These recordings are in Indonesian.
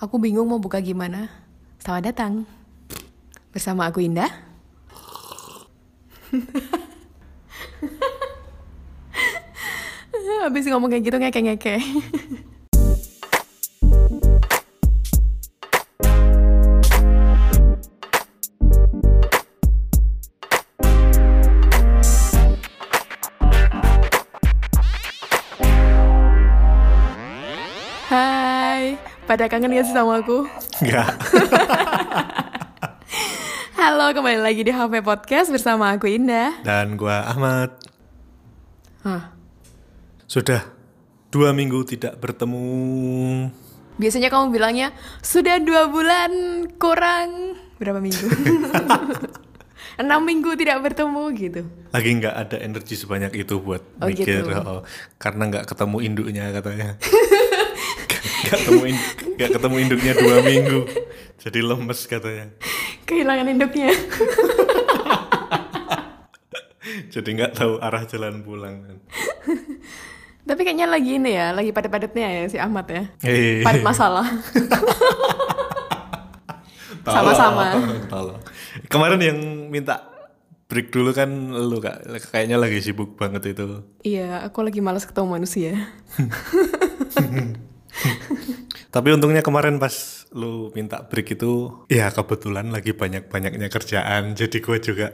Aku bingung mau buka gimana. Selamat datang. Bersama aku Indah. Habis ngomong kayak gitu ngeke-ngeke. Pada kangen gak sih sama aku? Enggak. Halo, kembali lagi di HP Podcast bersama aku Indah. Dan gua Ahmad. Hah, Sudah dua minggu tidak bertemu. biasanya kamu bilangnya sudah dua bulan kurang berapa minggu? Enam minggu tidak bertemu gitu. Lagi nggak ada energi sebanyak itu buat Oh, mikir. gitu. oh, karena nggak ketemu induknya katanya. Nggak ketemu nggak ketemu induknya dua minggu. Jadi lemes katanya. Kehilangan induknya. Jadi nggak tahu arah jalan pulang. Tapi kayaknya lagi ini ya, lagi padat-padatnya ya si Ahmad ya. Eh, Padat masalah. sama-sama. Kemarin yang minta break dulu kan lu kak kayaknya lagi sibuk banget itu. iya, aku lagi malas ketemu manusia. Tapi untungnya kemarin pas lu minta break itu, ya kebetulan lagi banyak-banyaknya kerjaan, jadi gue juga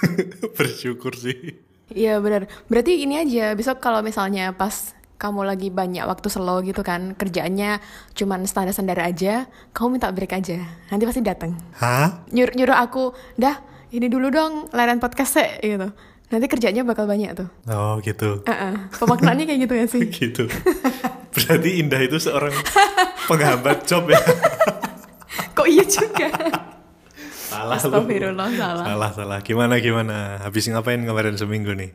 bersyukur sih. Iya benar. Berarti ini aja besok kalau misalnya pas kamu lagi banyak waktu slow gitu kan kerjaannya cuman standar-standar aja, kamu minta break aja. Nanti pasti datang. Hah? Nyuruh nyuruh aku, dah ini dulu dong latihan podcast sih gitu. Nanti kerjanya bakal banyak tuh. Oh gitu. Uh Pemaknaannya kayak gitu ya sih. gitu. Berarti Indah itu seorang penghambat job ya? Kok iya juga? salah lu. Astagfirullah salah. Salah, salah. Gimana, gimana? Habis ngapain kemarin seminggu nih?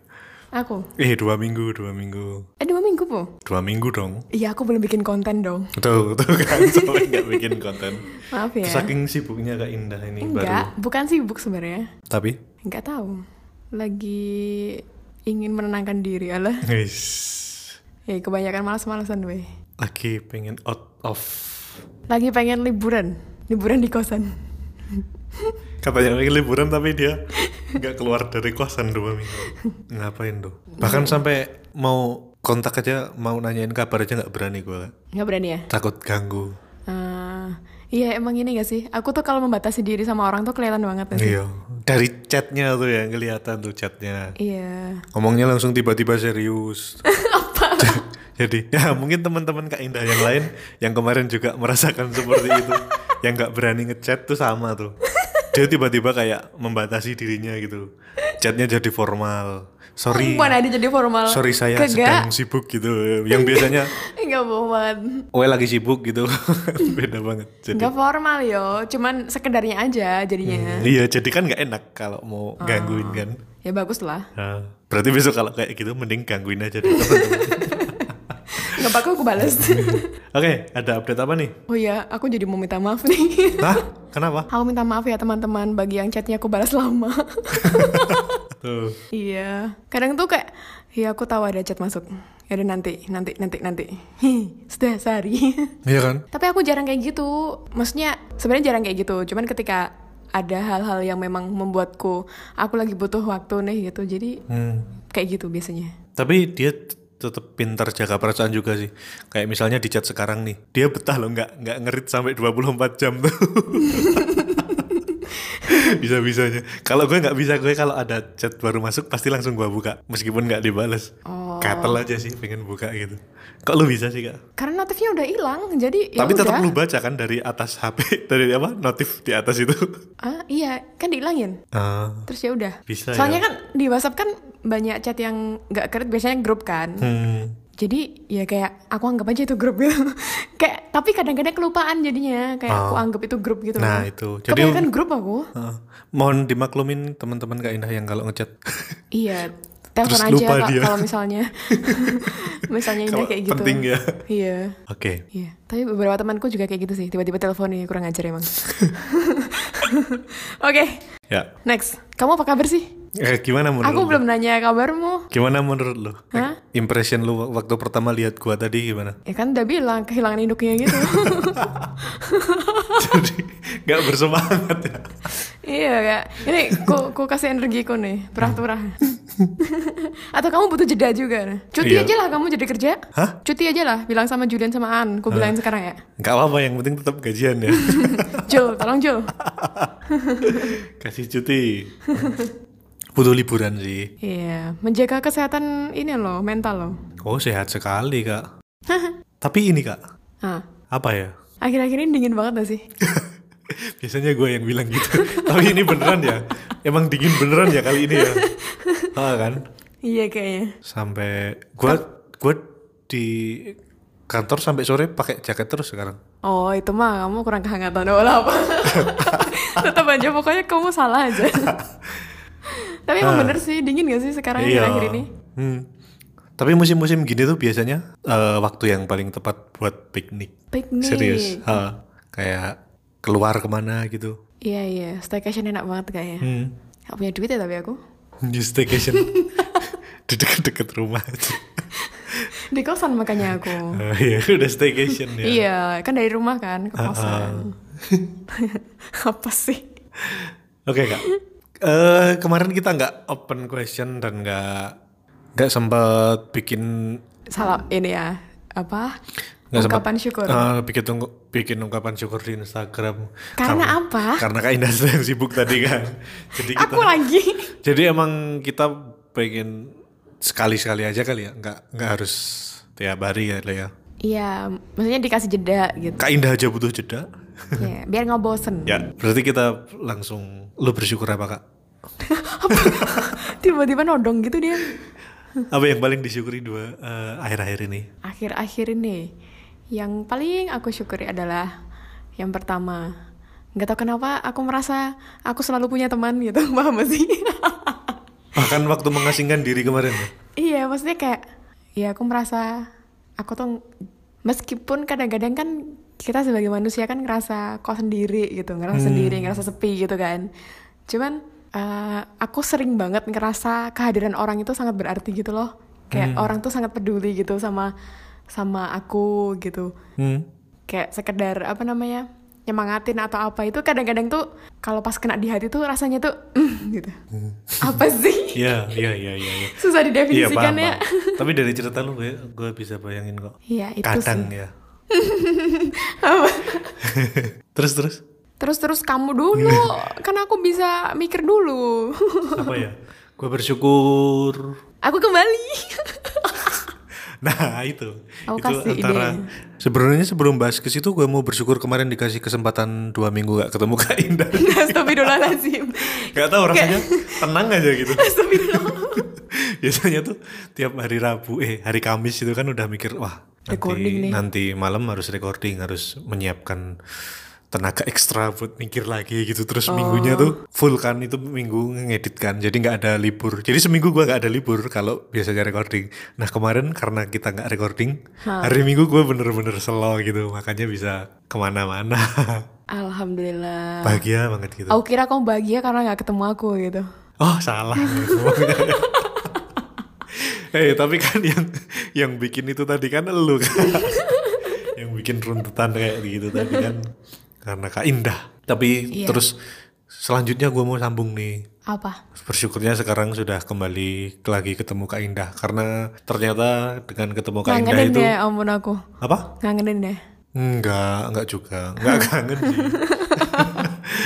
Aku. Eh, dua minggu, dua minggu. Eh dua minggu po. Dua minggu dong. Iya aku belum bikin konten dong. Tuh, tuh kan, soalnya nggak bikin konten. Maaf ya. Saking sibuknya Kak Indah ini Enggak, bukan sibuk sebenarnya. baru. Tapi? Enggak tahu. Lagi ingin menenangkan diri Allah. Wis. Ya kebanyakan malas-malasan weh. lagi pengen out of Lagi pengen liburan, liburan di kosan. katanya pengen liburan tapi dia nggak keluar dari kosan dua minggu ngapain tuh bahkan sampai mau kontak aja mau nanyain kabar aja nggak berani gue Nggak berani ya? takut ganggu Ah, iya emang ini gak sih? Aku tuh kalau membatasi diri sama orang tuh kelihatan banget gak sih? iya dari chatnya tuh ya kelihatan tuh chatnya Iya. ngomongnya langsung tiba-tiba serius jadi ya mungkin teman-teman kak Indah yang lain yang kemarin juga merasakan seperti itu yang nggak berani ngechat tuh sama tuh. Dia tiba-tiba kayak membatasi dirinya gitu. Chatnya jadi formal. Sorry. Mana ada jadi formal? sorry saya Kagak. sedang sibuk gitu. Yang biasanya Enggak bohong. Banget. oh lagi sibuk gitu. Beda banget. Jadi Enggak formal yo, cuman sekedarnya aja jadinya. iya jadi kan nggak enak kalau mau gangguin kan? Ya bagus lah. Nah, berarti besok kalau kayak gitu mending gangguin aja deh teman-teman Nggak apa aku balas. Oke, ada update apa nih? oh iya, aku jadi mau minta maaf nih. Hah? Kenapa? aku minta maaf ya teman-teman bagi yang chatnya aku balas lama. Tuh. iya. Kadang tuh kayak, ya aku tahu ada chat masuk. Ya udah nanti, nanti, nanti, nanti. Hi, sudah sehari. Iya kan? Tapi aku jarang kayak gitu. Maksudnya sebenarnya jarang kayak gitu. Cuman ketika ada hal-hal yang memang membuatku aku lagi butuh waktu nih gitu. Jadi Hmm. kayak gitu biasanya. Tapi dia tetap pintar jaga perasaan juga sih. Kayak misalnya di chat sekarang nih, dia betah loh nggak nggak ngerit sampai 24 jam tuh. bisa bisanya. Kalau gue nggak bisa gue kalau ada chat baru masuk pasti langsung gue buka meskipun nggak dibales. Oh. Gatel aja sih pengen buka gitu. Kok lu bisa sih kak? Karena notifnya udah hilang, jadi ya Tapi tetap udah. lu baca kan dari atas HP dari apa notif di atas itu. Ah iya, kan dihilangin. Ah, Terus ya udah. Bisa Soalnya ya. kan di WhatsApp kan banyak chat yang nggak keret biasanya grup kan. hmm. Jadi ya kayak aku anggap aja itu grup gitu. kayak tapi kadang-kadang kelupaan jadinya kayak aku anggap itu grup gitu. Oh. Nah, loh. itu. Jadi- Kebanyakan grup aku. Ah, mohon dimaklumin teman-teman Kak Indah yang kalau ngechat. Iya. Telepon Terus aja Kak, dia. kalau misalnya misalnya Indah kayak gitu. penting ya. Iya. Oke. Iya. Tapi beberapa temanku juga kayak gitu sih. Tiba-tiba telepon nih kurang ajar emang. Oke, Ya. next. Kamu apa kabar sih? Eh, gimana menurut Aku lu? belum nanya kabarmu. Gimana menurut lu? Hah? Impression lu waktu pertama lihat gua tadi gimana? Ya kan udah bilang kehilangan induknya gitu. Jadi nggak bersemangat ya. iya kak. Ini ku, ku kasih energiku nih, turah-turah. Atau kamu butuh jeda juga? Cuti Iya. aja lah kamu jadi kerja. Hah? Cuti aja lah, bilang sama Julian sama An. Ku bilangin sekarang ya. Nggak apa-apa, yang penting tetap gajian ya. Jul, tolong Jul. Kasih cuti. Butuh liburan sih. Iya, menjaga kesehatan ini loh, mental loh. Oh sehat sekali kak. Tapi ini kak, Nah, apa ya? akhir-akhir ini dingin banget gak sih? Biasanya gue yang bilang gitu. Tapi ini beneran ya. Emang dingin beneran ya kali ini ya. Ah kan. iya kayaknya. Sampai gue gue di kantor sampai sore pakai jaket terus sekarang. Oh itu mah kamu kurang kehangatan oh apa? Tetap aja pokoknya kamu salah aja. Tapi emang bener sih dingin gak sih sekarang akhir-akhir ini? Hmm. Tapi musim-musim gini tuh biasanya eh, waktu yang paling tepat buat piknik. Piknik. Serius. Ha, kayak keluar ke mana gitu. Iya iya, staycation enak banget kayaknya. Hmm. Gak punya duit ya tapi aku. Di staycation di deket-deket rumah aja. Di kosan makanya aku. Oh, iya, udah staycation ya. Iya, kan dari rumah kan ke kosan. Apa sih? Oke kak. Eh kemarin kita nggak open question dan nggak nggak sempat bikin Salah ini ya, apa? sempat Ungkapan syukur. eh, bikin ung- bikin ungkapan syukur di Instagram. Karena apa? Karena Kak Indah sedang sibuk tadi kan. Jadi kita Aku lagi. jadi emang kita pengen sekali-sekali aja kali ya, nggak nggak harus tiap hari ya ya. Iya, maksudnya dikasih jeda gitu. Kak Indah aja butuh jeda. Iya, biar nggak bosen. ya, berarti kita langsung lu bersyukur apa Kak? Tiba-tiba nodong gitu dia. Apa yang paling disyukuri dua eh, akhir-akhir ini? Akhir-akhir ini, yang paling aku syukuri adalah yang pertama. Nggak tahu kenapa aku merasa aku selalu punya teman gitu, paham sih? Bahkan waktu mengasingkan diri kemarin ya? iya, maksudnya kayak, ya aku merasa aku tuh meskipun kadang-kadang kan kita sebagai manusia kan ngerasa kok sendiri gitu, ngerasa sendiri, ngerasa sepi gitu kan. Cuman eh, aku sering banget ngerasa kehadiran orang itu sangat berarti gitu loh. Kayak orang tuh sangat peduli gitu sama sama aku gitu. Hmm. Kayak sekedar apa namanya? nyemangatin atau apa itu kadang-kadang tuh kalau pas kena di hati tuh rasanya tuh "Mm," gitu. Apa sih? Iya, iya, iya, iya. iya. Susah didefinisikan paham, ya. paham. Tapi dari cerita lu gue, gue bisa bayangin kok. Iya, itu Kadang sih. ya. terus terus Terus terus kamu dulu, kan aku bisa mikir dulu. apa ya? Gue bersyukur. aku kembali. Nah itu, Aku itu kasih antara ide. sebenarnya sebelum bahas ke situ gue mau bersyukur kemarin dikasih kesempatan dua minggu gak ketemu Kak Indah. Astagfirullahaladzim. Gak tahu rasanya tenang aja gitu. Astagfirullah. Biasanya tuh tiap hari Rabu, eh hari Kamis itu kan udah mikir wah nanti, Recording nih. nanti malam harus recording, harus menyiapkan tenaga ekstra buat mikir lagi gitu. Terus minggunya tuh full kan itu minggu ngedit kan, jadi nggak ada libur. Jadi seminggu gua nggak ada libur kalau biasanya recording. Nah kemarin karena kita nggak recording, hari Minggu gue bener-bener slow gitu, makanya bisa ke mana-mana. Alhamdulillah. Bahagia banget gitu. Aku kira kamu bahagia karena nggak ketemu aku gitu. Oh salah. Eh tapi kan yang yang bikin itu tadi kan elu kan. yang bikin runtutan kayak gitu tadi kan karena Kak Indah. Tapi Iya. terus selanjutnya gue mau sambung nih. Apa? Bersyukurnya sekarang sudah kembali lagi ketemu Kak Indah karena ternyata dengan ketemu Kak Indah itu ya ampun aku. apa? Ngangenin ya. Enggak, enggak juga. Enggak kangen sih.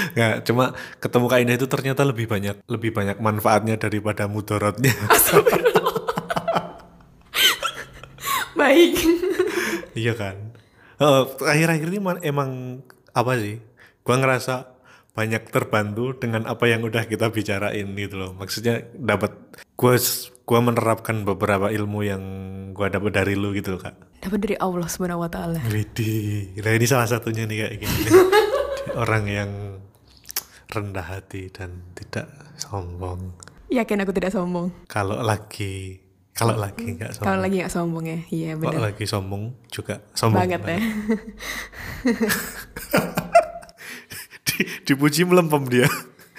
Enggak, cuma ketemu Kak Indah itu ternyata lebih banyak lebih banyak manfaatnya daripada mudorotnya. Baik. iya kan? Akhir-akhir ini man- emang apa sih? Gua ngerasa banyak terbantu dengan apa yang udah kita bicarain gitu loh. Maksudnya dapat gua gua menerapkan beberapa ilmu yang gua dapat dari lu gitu loh, Kak. Dapat dari Allah Subhanahu wa taala. Nah ini salah satunya nih kayak gini. Orang yang rendah hati dan tidak sombong. Yakin aku tidak sombong. Kalau lagi, kalau lagi nggak sombong. Kalau lagi nggak sombong ya. Iya Kalau benar. lagi sombong juga sombong. Banget ya. Di- dipuji melempem dia.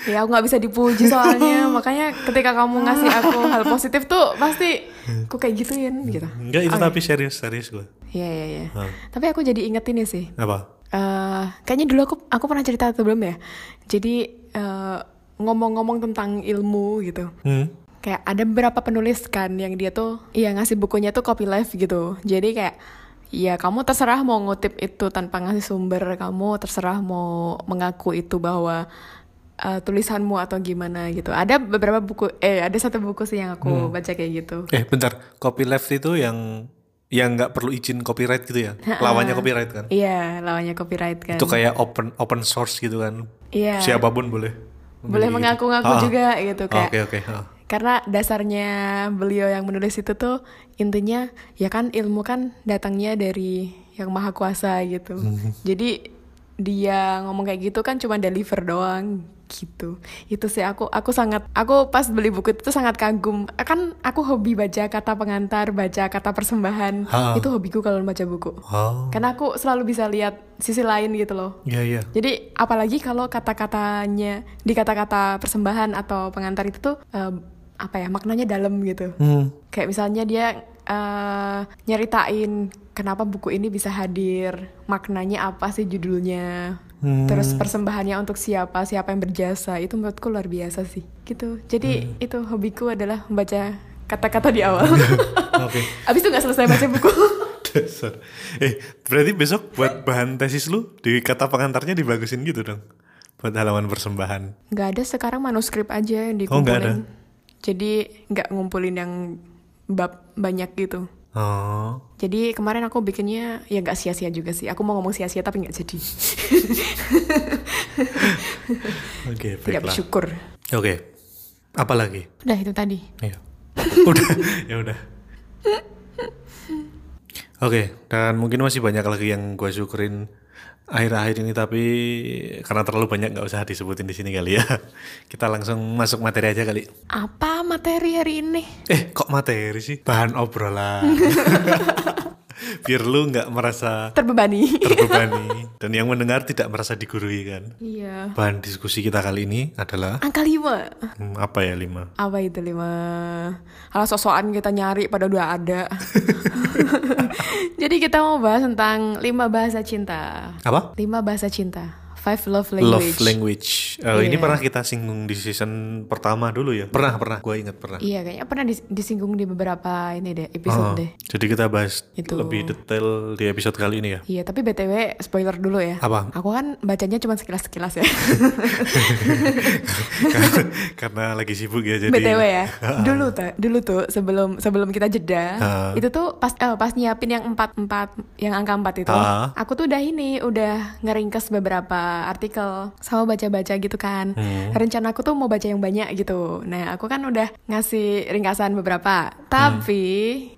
ya aku nggak bisa dipuji soalnya makanya ketika kamu ngasih aku hal positif tuh pasti aku kayak gituin gitu Enggak itu Oke. tapi serius serius gue. Iya iya iya. Tapi aku jadi inget ini sih. Apa? Eh, kayaknya dulu aku aku pernah cerita atau belum ya. Jadi eh, ngomong-ngomong tentang ilmu gitu. Hmm. Kayak ada beberapa penulis kan yang dia tuh iya ngasih bukunya tuh copyleft gitu. Jadi kayak ya kamu terserah mau ngutip itu tanpa ngasih sumber, kamu terserah mau mengaku itu bahwa eh, tulisanmu atau gimana gitu. Ada beberapa buku eh ada satu buku sih yang aku baca kayak gitu. Eh bentar, copyleft itu yang yang nggak perlu izin copyright gitu ya? Lawannya copyright kan? Iya, lawannya copyright kan. Itu kayak open open source gitu kan? Iya. Siapa pun boleh. boleh gitu. mengaku-ngaku Ah. juga gitu Ah, kayak Oke oke. ah. Karena dasarnya beliau yang menulis itu tuh intinya ya kan ilmu kan datangnya dari yang maha kuasa gitu Hmm. jadi dia ngomong kayak gitu kan cuma deliver doang gitu itu sih aku aku sangat aku pas beli buku itu sangat kagum kan aku hobi baca kata pengantar baca kata persembahan Ha. itu hobiku kalau baca buku Oh. karena aku selalu bisa lihat sisi lain gitu loh Iya iya. jadi apalagi kalau kata-katanya di kata-kata persembahan atau pengantar itu tuh eh, apa ya maknanya dalam gitu. Hmm. Kayak misalnya dia eh, nyeritain kenapa buku ini bisa hadir, maknanya apa sih judulnya, Hmm. terus persembahannya untuk siapa, siapa yang berjasa itu menurutku luar biasa sih. Gitu. Jadi Hmm. itu hobiku adalah membaca kata-kata di awal. Oke. Abis itu nggak selesai baca buku. Dasar. Eh, berarti besok buat bahan tesis lu di kata pengantarnya dibagusin gitu dong. Buat halaman persembahan. Nggak ada sekarang manuskrip aja yang Oh, dikumpulin. Jadi nggak ngumpulin yang bab banyak gitu. Oh. Jadi kemarin aku bikinnya ya nggak sia-sia juga sih. Aku mau ngomong sia-sia tapi nggak jadi. Oke, Tidak baiklah. bersyukur. Oke. Apa lagi? Udah itu tadi. Iya. udah, ya udah. Oke, dan mungkin masih banyak lagi yang gue syukurin akhir-akhir ini tapi karena terlalu banyak nggak usah disebutin di sini kali ya. Kita langsung masuk materi aja kali. Apa materi hari ini? Eh, kok materi sih? Bahan obrolan. Biar lu nggak merasa Terbebani. terbebani dan yang mendengar tidak merasa digurui kan. iya. Bahan diskusi kita kali ini adalah Angka lima. hmm, apa ya lima? Apa itu lima? Kalau sosokan kita nyari pada udah ada. Jadi kita mau bahas tentang lima bahasa cinta. Apa? Lima bahasa cinta. Five love language. Love language. Eh, Ini Iya. pernah kita singgung di season pertama dulu ya. Pernah pernah. Gue ingat pernah. Iya kayaknya pernah dis- disinggung di beberapa ini deh episode Oh, deh. Jadi kita bahas Itu. lebih detail di episode kali ini ya. Iya tapi btw spoiler dulu ya. Apa? Aku kan bacanya cuma sekilas-sekilas ya. Karena lagi sibuk ya jadi. btw ya. Dulu tuh, dulu tuh sebelum sebelum kita jeda, Ah. itu tuh pas eh, pas nyiapin yang empat empat yang angka empat itu, Ah. aku tuh udah ini udah ngeringkes beberapa artikel sama baca-baca gitu kan. Hmm. Rencana aku tuh mau baca yang banyak gitu. Nah aku kan udah ngasih ringkasan beberapa. Tapi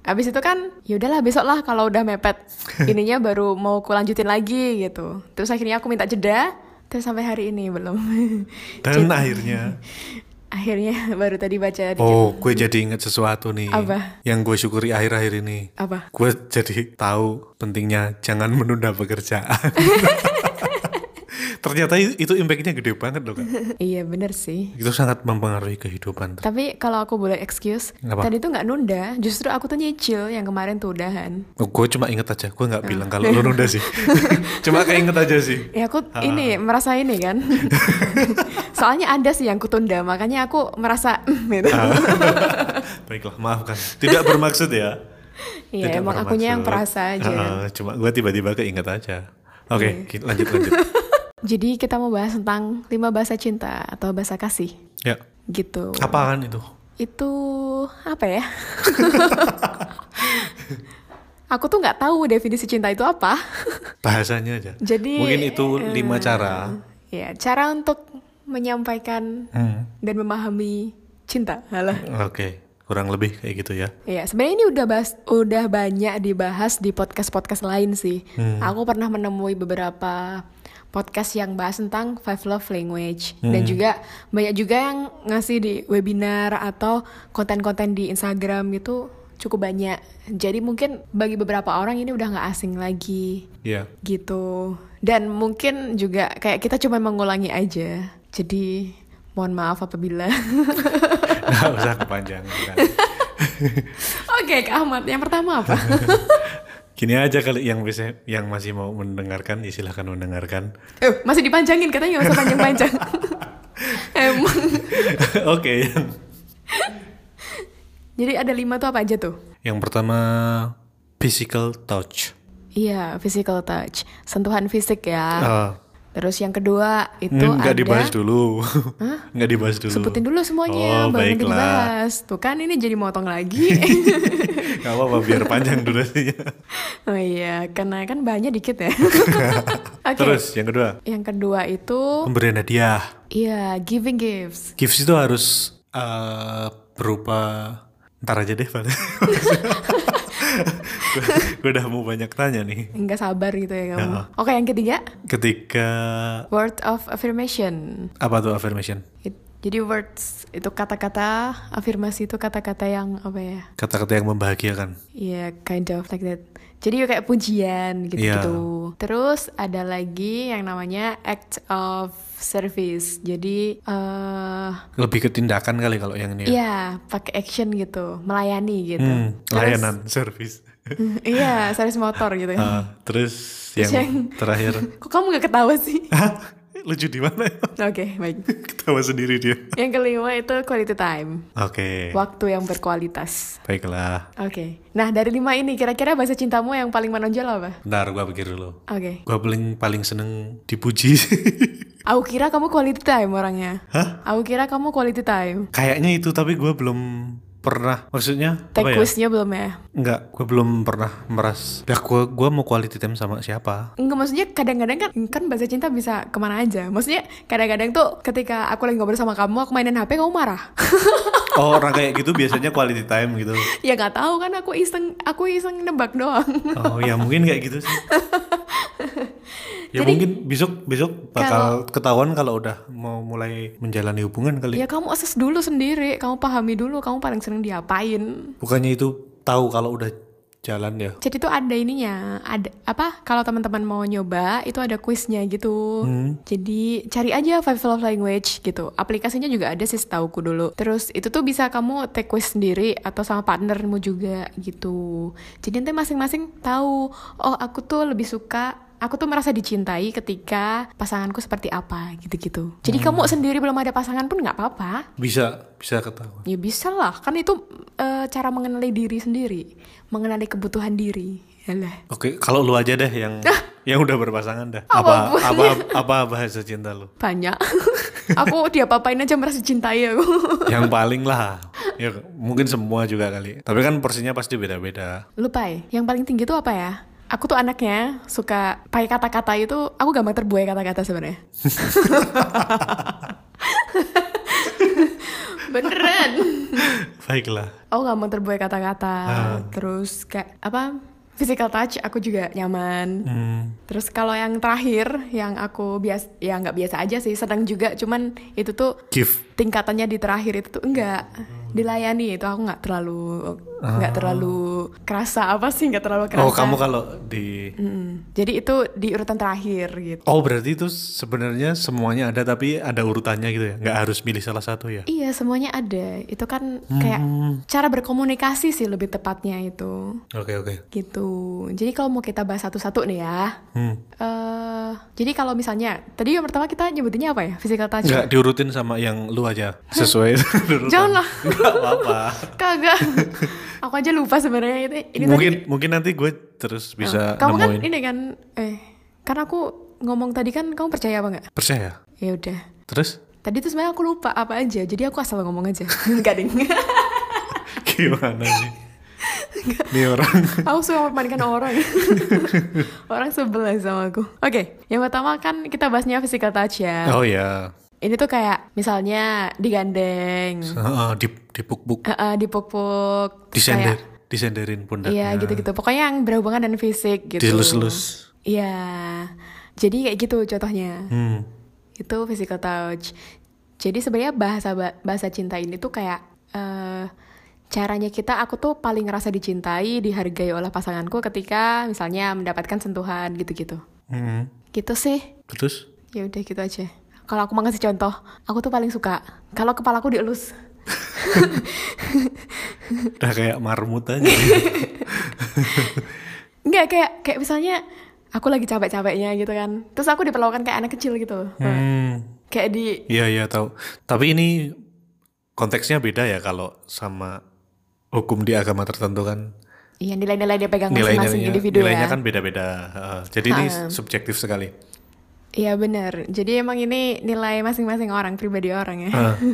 abis itu kan ya udahlah besok lah kalau udah mepet ininya baru mau ku lanjutin lagi gitu. Terus akhirnya aku minta jeda. Terus sampai hari ini belum. Dan akhirnya, akhirnya baru tadi baca dikit. oh, gue jadi ingat sesuatu nih. Apa? Yang gue syukuri akhir-akhir ini. Apa? Gue jadi tahu pentingnya jangan menunda pekerjaan. Ternyata itu impactnya gede banget loh kak. Iya bener sih. Itu sangat mempengaruhi kehidupan. Tapi kalau aku boleh excuse, Apa? tadi tuh nggak nunda, justru aku tuh nyicil yang kemarin tuh udahan. Oh, gue cuma inget aja, gue nggak Ah. bilang kalau lu nunda sih. cuma keinget aja sih. Ya aku Ah. ini merasa ini kan. Soalnya ada sih yang kutunda, makanya aku merasa gitu. Ah. Baiklah, maafkan. Tidak bermaksud ya. Iya emang akunya yang bermaksud. perasa aja. Ah, cuma gue tiba-tiba keinget aja. Oke, Iya. ki- lanjut lanjut. Jadi kita mau bahas tentang lima bahasa cinta atau bahasa kasih ya, gitu. apa kan itu? Itu apa ya? aku tuh nggak tahu definisi cinta itu apa. Bahasanya aja. Jadi Mungkin itu lima eh, cara. Ya, cara untuk menyampaikan Hmm, dan memahami cinta. Oke, kurang lebih kayak gitu ya. Ya, sebenarnya ini udah bahas udah banyak dibahas di podcast-podcast lain sih. Hmm. Aku pernah menemui beberapa podcast yang bahas tentang five love language dan juga banyak juga yang ngasih di webinar atau konten-konten di Instagram gitu cukup banyak. Jadi mungkin bagi beberapa orang ini udah nggak asing lagi Iya. gitu. Dan mungkin juga kayak kita cuma mengulangi aja. Jadi Mohon maaf apabila. Nggak usah kepanjangan. Oke, Kak Ahmad. Yang pertama apa? Gini aja kali yang bisa yang masih mau mendengarkan ya silahkan mendengarkan. eh, masih dipanjangin katanya nggak usah panjang-panjang. Emang. Oke, Jadi ada lima tuh apa aja tuh? yang pertama physical touch. Iya, physical touch, sentuhan fisik ya. Ah, Terus yang kedua itu ini nggak ada dibahas dulu. nggak dibahas dulu. sebutin dulu semuanya, Oh, baru nanti dibahas. Tuh kan ini jadi motong lagi. Gak apa-apa biar panjang durasinya. oh iya, karena kan banyak dikit ya. Oke. Terus yang kedua Yang kedua itu pemberian hadiah. iya giving gifts. Gifts itu harus eh, berupa ntar aja deh Pak. Gue udah mau banyak tanya nih. Enggak sabar gitu ya kamu. Oke, yang ketiga Ketika word of affirmation. apa tuh affirmation? It- jadi words itu kata-kata, afirmasi itu kata-kata yang apa ya? Kata-kata yang membahagiakan. Iya, kind of like that. Jadi kayak pujian gitu-gitu. Terus ada lagi yang namanya act of service. Jadi eh Lebih ke tindakan kali kalau yang ini. ya. iya, pakai action gitu, melayani gitu. Hmm, Terus- layanan service. iya, service motor gitu. Terus Terus yang yang- terakhir. Kok kamu gak ketawa sih? Lucu di mana? Oke, baik. Ketawa sendiri dia. Yang kelima itu quality time. Oke. Waktu yang berkualitas. Baiklah. Oke. Nah, dari lima ini kira-kira bahasa cintamu yang paling menonjol apa? Bentar, gua pikir dulu. Oke. Gua paling paling seneng dipuji. Aku kira kamu quality time orangnya. Hah? Aku kira kamu quality time. Kayaknya itu tapi gua belum pernah. Maksudnya Take ya? belum ya? Enggak, gua belum pernah meras. Ya gua gua mau quality time sama siapa? Enggak, maksudnya kadang-kadang kan kan bahasa cinta bisa ke mana aja. Maksudnya kadang-kadang tuh ketika aku lagi ngobrol sama kamu, aku mainin HP, kamu marah. Oh, orang kayak gitu biasanya quality time gitu. ya nggak tahu kan aku iseng, aku iseng nebak doang. Oh, ya mungkin kayak gitu sih. Ya Jadi- mungkin besok besok bakal ketahuan kalau udah mau mulai menjalani hubungan kali. ya kamu assess dulu sendiri, kamu pahami dulu, kamu paling sering diapain. Bukannya itu tahu kalau udah jalan ya? Jadi tuh ada ininya, ada apa? Kalau teman-teman mau nyoba, itu ada quiznya gitu. Jadi cari aja Five Love Language gitu. Aplikasinya juga ada sih setauku dulu. Terus itu tuh bisa kamu take quiz sendiri atau sama partnermu juga gitu. Jadi nanti masing-masing tahu, oh aku tuh lebih suka Aku tuh merasa dicintai ketika pasanganku seperti apa gitu-gitu. Jadi kamu sendiri belum ada pasangan pun nggak apa-apa. Bisa, bisa ketahuan. Ya bisa lah, kan itu eh, cara mengenali diri sendiri, mengenali kebutuhan diri. Yalah. Oke, kalau lu aja deh yang yang udah berpasangan dah. Apa Apa apa apa bahasa cinta lu? Banyak. aku diapa-apain aja merasa cintai aku. yang paling lah. Ya mungkin semua juga kali. Tapi kan porsinya pasti beda-beda. Lupa ya, yang paling tinggi tuh apa ya? Aku tuh anaknya suka pakai kata-kata itu, aku gampang terbuai kata-kata sebenarnya. Beneran. Baiklah. Aku gampang terbuai kata-kata. Ah. Terus kayak apa? Physical touch aku juga nyaman. Hmm. Terus kalau yang terakhir yang aku biasa ya nggak biasa aja sih, sedang juga cuman itu tuh Give. tingkatannya di terakhir itu tuh enggak dilayani itu aku nggak terlalu nggak terlalu kerasa apa sih nggak terlalu kerasa. Oh, kamu kalau di Mm-mm. Jadi itu di urutan terakhir gitu. Oh, berarti itu sebenarnya semuanya ada tapi ada urutannya gitu ya. Nggak harus milih salah satu ya. Iya semuanya ada. Itu kan kayak cara berkomunikasi sih lebih tepatnya itu Oke, oke. gitu. Jadi kalau mau kita bahas satu-satu nih ya. Hmm. eh jadi kalau misalnya tadi yang pertama kita nyebutinnya apa ya? Physical touch. Nggak diurutin sama yang lu aja sesuai urutan. Janganlah. Nggak apa-apa. Kagak. Aku aja lupa sebenarnya itu. Ini mungkin tadi, mungkin nanti gue terus bisa kamu kan nemuin. ini kan eh karena aku ngomong tadi kan kamu percaya apa nggak? Percaya. Ya udah. Terus Tadi tuh sebenarnya aku lupa apa aja. Jadi aku asal ngomong aja. Enggak ding. gimana sih? Ini orang. aku suka mempermainkan orang. orang sebelah sama aku. Oke, yang pertama kan kita bahasnya physical touch ya. Oh ya. Ini tuh kayak misalnya digandeng, Heeh, di dipuk-puk, dipuk-puk, disender, kayak- disenderin pundaknya. Iya gitu-gitu. Pokoknya yang berhubungan dengan fisik gitu. Dielus-elus. Iya. Jadi kayak gitu contohnya. Hmm. Itu physical touch. Jadi sebenarnya bahasa bahasa cinta ini tuh kayak eh caranya kita aku tuh paling ngerasa dicintai, dihargai oleh pasanganku ketika misalnya mendapatkan sentuhan gitu-gitu. Hmm. Gitu sih. Terus? Ya udah gitu aja. Kalau aku mau ngasih contoh, aku tuh paling suka kalau kepalaku dielus. Udah kayak marmut aja. Enggak kayak kayak misalnya aku lagi capek-capeknya gitu kan. Terus aku diperlakukan kayak anak kecil gitu. hmm. Kayak di Iya iya tahu. Tapi ini konteksnya beda ya kalau sama hukum di agama tertentu kan iya nilai-nilai dia pegang nilainya masing-masing individu nilainya ya. kan beda-beda. Heeh. jadi ini subjektif sekali. Iya benar. Jadi emang ini nilai masing-masing orang, pribadi orang ya. Heeh.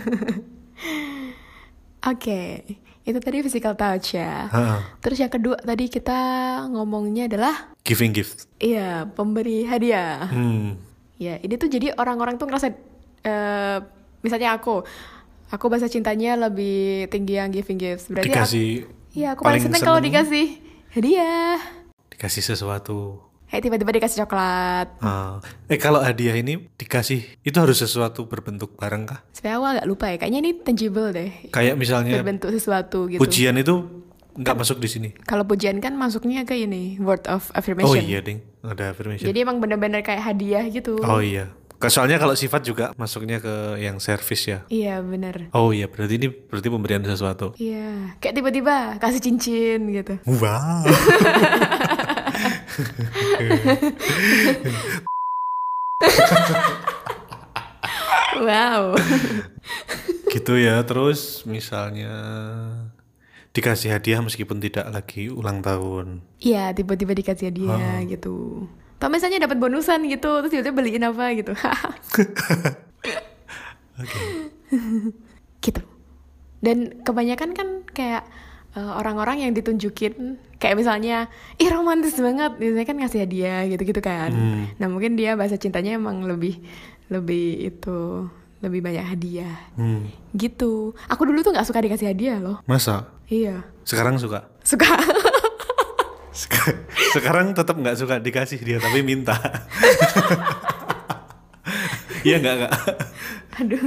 Oke, itu tadi physical touch ya. Heeh. Terus yang kedua tadi kita ngomongnya adalah Giving gift. iya pemberi hadiah. Hmm. Ya ini tuh jadi orang-orang tuh ngerasa, eh misalnya aku, aku bahasa cintanya lebih tinggi yang giving gifts. Berarti aku, Dikasih iya aku paling seneng kalau dikasih hadiah. dikasih sesuatu. Kayak tiba-tiba dikasih coklat. Ah. eh kalau hadiah ini dikasih itu harus sesuatu berbentuk barang kah? Sebenarnya aku agak lupa ya. Kayaknya ini tangible deh. Kayak misalnya Berbentuk sesuatu gitu. pujian itu nggak masuk di sini. Kalau pujian kan masuknya ke ini word of Oh affirmation. iya ding, ada affirmation. Jadi emang bener-bener kayak hadiah gitu. Oh iya. Soalnya kalau sifat juga masuknya ke yang service ya. Iya bener. Oh iya, berarti ini berarti pemberian sesuatu. Iya. Kayak tiba-tiba kasih cincin gitu. Wow. Wow. gitu ya. Terus misalnya dikasih hadiah meskipun tidak lagi ulang tahun. Iya tiba-tiba dikasih hadiah gitu. Atau misalnya dapat bonusan gitu, terus tiba-tiba beliin apa gitu. gitu. Dan kebanyakan kan kayak eh, orang-orang yang ditunjukin kayak misalnya ih romantis banget biasanya kan ngasih hadiah gitu-gitu kan nah mungkin dia bahasa cintanya emang lebih lebih itu lebih banyak hadiah Hmm. gitu aku dulu tuh nggak suka dikasih hadiah loh Masa? iya Sekarang suka? suka Sek- Sekarang tetap nggak suka dikasih dia tapi minta. Iya nggak nggak? aduh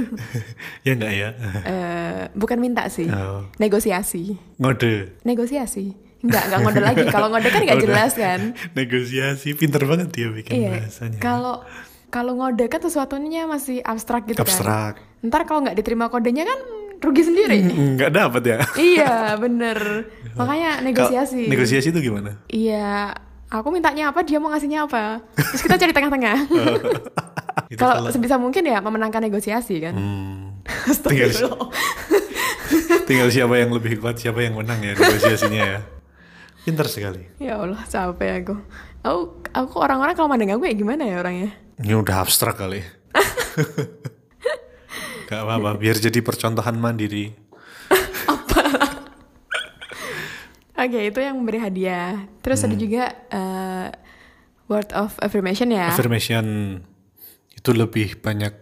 Ya nggak ya? Eh, bukan minta sih Oh. negosiasi Ngode. negosiasi nggak nggak ngode lagi kalau ngode kan nggak Ngode. jelas kan Negosiasi, pinter banget dia bikin iya bahasanya. kalau kalau ngode kan sesuatunya masih abstrak gitu Abstrak. kan ntar kalau nggak diterima kodenya kan rugi sendiri Nggak dapat ya? iya bener makanya negosiasi Kalau Negosiasi itu gimana? iya aku mintanya apa dia mau ngasihnya apa terus kita cari tengah-tengah kalau sebisa mungkin ya memenangkan negosiasi kan Hmm, tinggal, tinggal siapa yang lebih kuat, siapa yang menang ya negosiasinya ya. Pinter sekali. ya Allah capek aku aku aku orang-orang kalau mandang aku ya gimana ya orangnya Ini udah abstrak kali. Gak apa-apa, biar jadi percontohan mandiri. Oke, itu yang memberi hadiah. Terus Hmm. ada juga eh, word of affirmation ya. Affirmation itu lebih banyak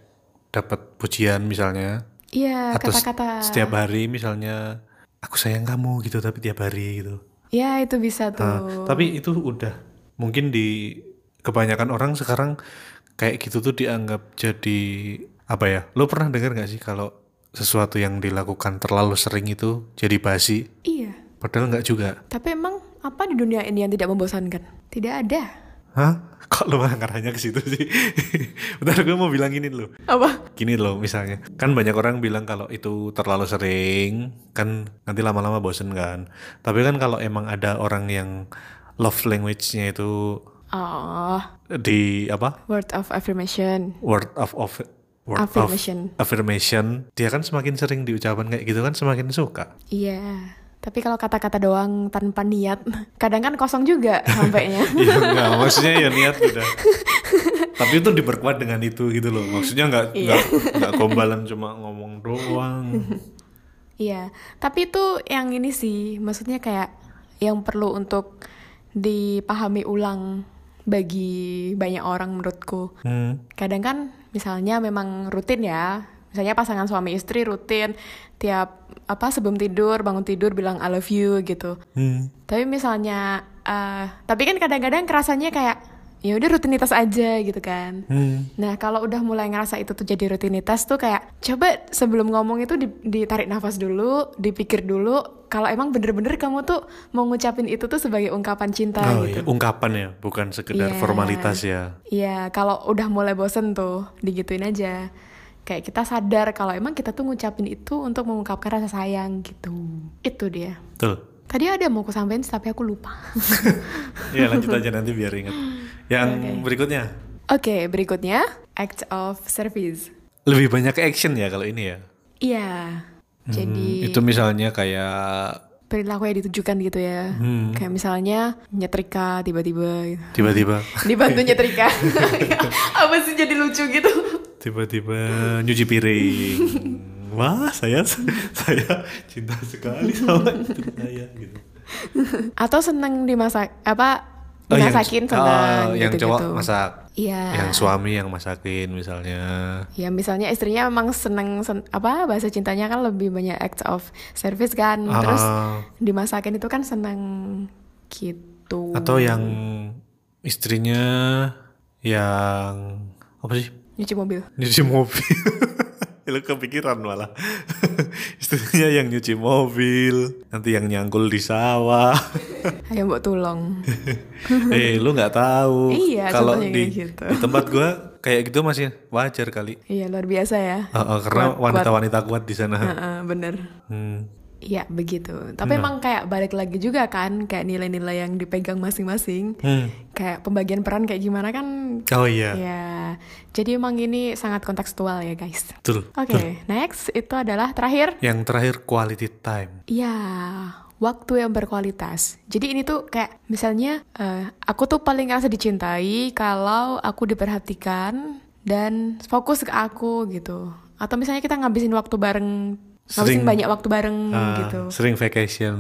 dapat pujian misalnya. Iya, kata-kata. setiap hari misalnya aku sayang kamu gitu tapi tiap hari gitu. Ya, itu bisa Nah, tuh. tapi itu udah mungkin di kebanyakan orang sekarang kayak gitu tuh dianggap jadi apa ya? Lo pernah dengar nggak sih kalau sesuatu yang dilakukan terlalu sering itu jadi basi? Iya. Padahal nggak juga. Tapi emang apa di dunia ini yang tidak membosankan? Tidak ada. Hah? Kok lo malah ngarahnya ke situ sih? Bentar gue mau bilang ini lo. Apa? Gini loh misalnya, kan banyak orang bilang kalau itu terlalu sering, kan nanti lama-lama bosen kan. Tapi kan kalau emang ada orang yang love language-nya itu Oh, di apa word of affirmation. word of of word Affirmation. of affirmation dia kan semakin sering diucapkan kayak gitu kan semakin suka Iya. Tapi kalau kata-kata doang tanpa niat, kadang kan kosong juga sampainya. Iya enggak maksudnya ya niat udah tapi itu diperkuat dengan itu gitu loh maksudnya nggak Iya. nggak nggak gombalan cuma ngomong doang Iya, tapi itu yang ini sih, maksudnya kayak yang perlu untuk dipahami ulang bagi banyak orang menurutku. hmm. Kadang kan misalnya memang rutin ya, misalnya pasangan suami istri rutin tiap apa sebelum tidur bangun tidur bilang I love you gitu. Hmm. Tapi misalnya, eh tapi kan kadang-kadang kerasanya kayak ya udah rutinitas aja gitu kan. Hmm. Nah, kalau udah mulai ngerasa itu tuh jadi rutinitas tuh kayak coba sebelum ngomong itu di- ditarik nafas dulu, dipikir dulu kalau emang bener-bener kamu tuh mau ngucapin itu tuh sebagai ungkapan cinta Oh gitu. iya, ungkapan ya, bukan sekedar Iya. formalitas ya. Iya, kalau udah mulai bosen tuh digituin aja. Kayak kita sadar kalau emang kita tuh ngucapin itu untuk mengungkapkan rasa sayang gitu. Itu dia. Betul. Tadi ada mau aku sampein tapi aku lupa. Ya lanjut aja nanti biar ingat. Yang Oke. berikutnya Oke, berikutnya act of service. lebih banyak action ya kalau ini ya. Iya. Jadi Hmm, itu misalnya kayak perilaku yang ditujukan gitu ya. Hmm. Kayak misalnya nyetrika tiba-tiba gitu. tiba-tiba Dibantu nyetrika. Apa sih jadi lucu gitu? Tiba-tiba nyuci piring. Wah, saya saya cinta sekali sama istri saya gitu. Atau seneng dimasak apa Oh, yang- dimasakin seneng oh, yang gitu-gitu. cowok masak. Iya. Yang suami yang masakin misalnya. Ya misalnya istrinya emang seneng sen- apa bahasa cintanya kan lebih banyak act of service kan. Terus Ah. dimasakin itu kan seneng gitu. Atau yang istrinya yang apa sih? Nyuci mobil. Nyuci mobil. Lu kepikiran malah. Istrinya yang nyuci mobil, nanti yang nyangkul di sawah. Ayo mbok tulung. eh, lu nggak tahu. Iya, kalau di, gitu. di tempat gua kayak gitu masih wajar kali. Iya luar biasa ya. Uh, uh, karena Kuat, kuat. wanita-wanita kuat di sana. Heeh, bener. Hmm. Iya begitu. Tapi emang kayak balik lagi juga kan kayak nilai-nilai yang dipegang masing-masing. Hmm. Kayak pembagian peran kayak gimana kan. Oh iya, Ya. Jadi emang ini sangat kontekstual ya guys. betul. Oke, next itu adalah terakhir. Yang terakhir quality time. Ya, waktu yang berkualitas. Jadi ini tuh kayak misalnya eh, aku tuh paling ngerasa dicintai kalau aku diperhatikan dan fokus ke aku gitu. Atau misalnya kita ngabisin waktu bareng, ngabisin Sering- banyak waktu bareng Ah, gitu. Sering vacation.